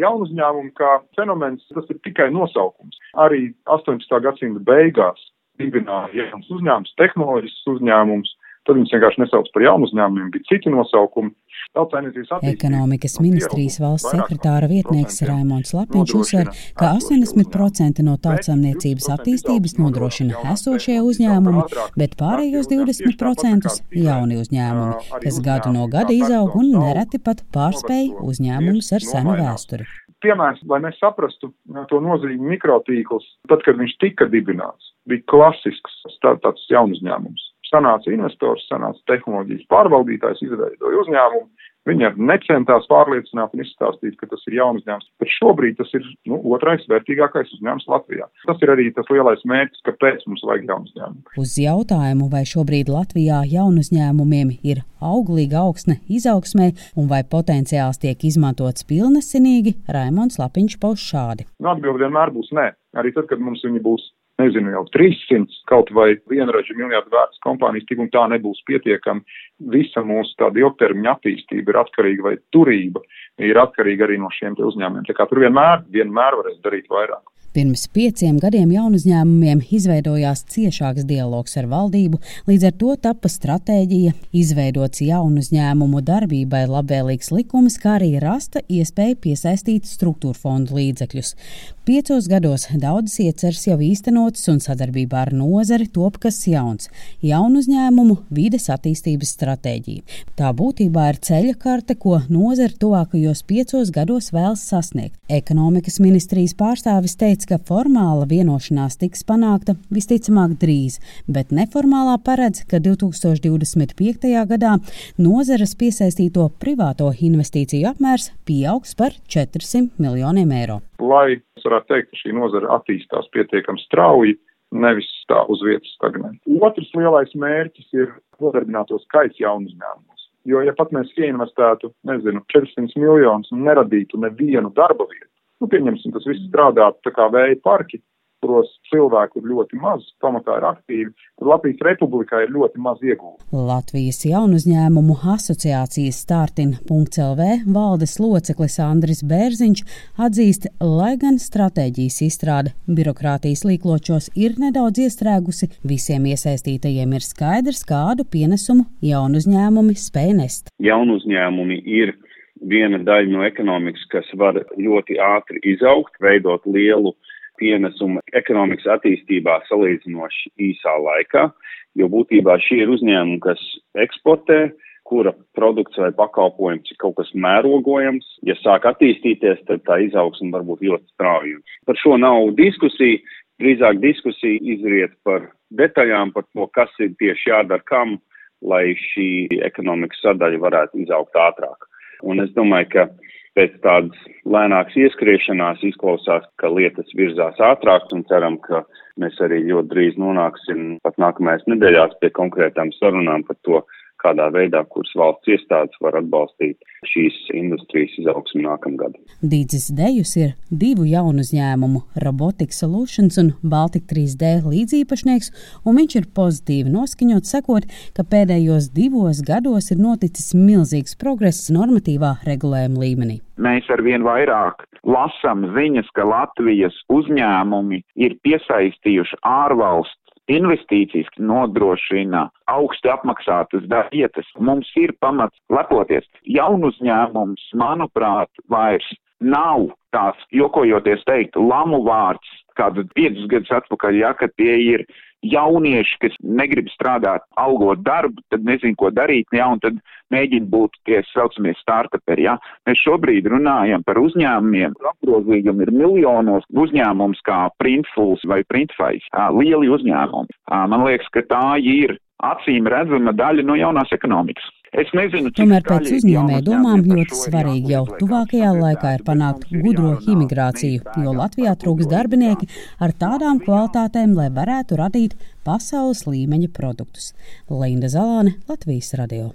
Jaunu uzņēmumu kā fenomens, tas ir tikai nosaukums. Arī 18. gadsimta beigās dibināja jauns uzņēmums, tehnoloģisks uzņēmums, tad viņus vienkārši nesauc par jaunu uzņēmumiem, bija citi nosaukumi. Ekonomikas ministrijas valsts sekretāra vietnieks Raimons Lapiņš uzsver, ka 80% no tautsamniecības attīstības nodrošina esošie uzņēmumi, bet pārējos 20% jauni uzņēmumi, kas gadu no gada izaug un nereti pat pārspēj uzņēmumus ar senu vēsturi. Piemērs, lai mēs saprastu to nozīmi mikrotīkls, tad, kad viņš tika dibināts, bija klasisks tāds jaunu uzņēmums sanāca investors, sanāca tehnoloģijas pārvaldītājs, izveidoja uzņēmumu. Viņi arī necentās pārliecināt un izstāstīt, ka tas ir jauns uzņēmums. Bet šobrīd tas ir nu, otrais vērtīgākais uzņēmums Latvijā. Tas ir arī tas lielais mērķis, kāpēc mums vajag jaunu uzņēmumu. Uz jautājumu, vai šobrīd Latvijā jaunu uzņēmumiem ir auglīga augsne izaugsmē un vai potenciāls tiek izmantots pilnesinīgi, Raimons Lapiņš pauž šādi. Nu, Atbilde vienmēr būs nē. Arī tad, kad mums viņi būs nezinu, jau 300 kaut vai vienraža miljardu vērts kompānijas, tik un tā nebūs pietiekami. Visa mūsu tāda ilgtermiņa attīstība ir atkarīga vai turība ir atkarīga arī no šiem uzņēmumiem. Tā kā tur vienmēr, vienmēr varēs darīt vairāk. Pirms pieciem gadiem jaunu uzņēmumiem izveidojās ciešāks dialogs ar valdību, līdz ar to tapa stratēģija, izveidots jaunu uzņēmumu darbībai labvēlīgs likums, kā arī rasta iespēja piesaistīt struktūra fondu līdzekļus. Piecos gados daudzas ieceras jau īstenotas un sadarbībā ar nozari top kas jauns - jaunu uzņēmumu vides attīstības stratēģija. Tā būtībā ir ceļa karte, ko nozara tuvākajos piecos gados vēlas sasniegt. Ekonomikas ministrijas pārstāvis teica, teica, ka formāla vienošanās tiks panākta visticamāk drīz, bet neformālā paredz, ka 2025. gadā nozares piesaistīto privāto investīciju apmērs pieaugs par 400 miljoniem eiro. Lai es varētu teikt, ka šī nozara attīstās pietiekami strauji, nevis tā uz vietas stagnē. Otrs lielais mērķis ir nodarbināto skaits jaunu uzņēmumus. Jo, ja pat mēs ieinvestētu, nezinu, 400 miljonus un neradītu nevienu darba vietu, Nu, pieņemsim, tas viss strādātu tā kā vēja parki, kuros cilvēku ir ļoti maz, pamatā ir aktīvi, tad Latvijas republikā ir ļoti maz iegūta. Latvijas jaunu uzņēmumu asociācijas startin.lv valdes loceklis Andris Bērziņš atzīst, lai gan stratēģijas izstrāde birokrātijas līkločos ir nedaudz iestrēgusi, visiem iesaistītajiem ir skaidrs, kādu pienesumu jaunu uzņēmumi spēj nest. Jaunu uzņēmumi ir viena daļa no ekonomikas, kas var ļoti ātri izaugt, veidot lielu pienesumu ekonomikas attīstībā salīdzinoši īsā laikā, jo būtībā šie ir uzņēmumi, kas eksportē, kura produkts vai pakalpojums ir kaut kas mērogojams. Ja sāk attīstīties, tad tā izaugsme var būt ļoti strauja. Par šo nav diskusija, drīzāk diskusija izriet par detaļām, par to, kas ir tieši jādara kam, lai šī ekonomikas sadaļa varētu izaugt ātrāk. Un es domāju, ka pēc tādas lēnākas ieskriešanās izklausās, ka lietas virzās ātrāk un ceram, ka mēs arī ļoti drīz nonāksim pat nākamajās nedēļās pie konkrētām sarunām par to, kādā veidā, kuras valsts iestādes var atbalstīt šīs industrijas izaugsmu nākamgad. Dīdzis Dejus ir divu jaunu uzņēmumu - Robotics Solutions un Baltic 3D līdzīpašnieks, un viņš ir pozitīvi noskaņots, sakot, ka pēdējos divos gados ir noticis milzīgs progress normatīvā regulējuma līmenī. Mēs ar vien vairāk lasām ziņas, ka Latvijas uzņēmumi ir piesaistījuši ārvalstu investīcijas nodrošina augsti apmaksātas vietas. Mums ir pamats lepoties. Jaunu uzņēmums, manuprāt, vairs nav tās, jokojoties teikt, lamu vārds, kādu piecus gadus atpakaļ, ja, ka tie ir jaunieši, kas negrib strādāt, algot darbu, tad nezinu, ko darīt, ja, un tad mēģina būt tie saucamie startuperi, ja. Mēs šobrīd runājam par uzņēmumiem, apgrozījumi ir miljonos uzņēmums kā Printfuls vai Printfais, lieli uzņēmumi. Man liekas, ka tā ir acīm redzama daļa no jaunās ekonomikas. Es nezinu, cik Tomēr pēc uzņēmēja domām ļoti svarīgi jau tuvākajā laikā ir panākt gudro imigrāciju, jo Latvijā trūks darbinieki ar tādām kvalitātēm, lai varētu radīt pasaules līmeņa produktus. Linda Zalāne, Latvijas radio.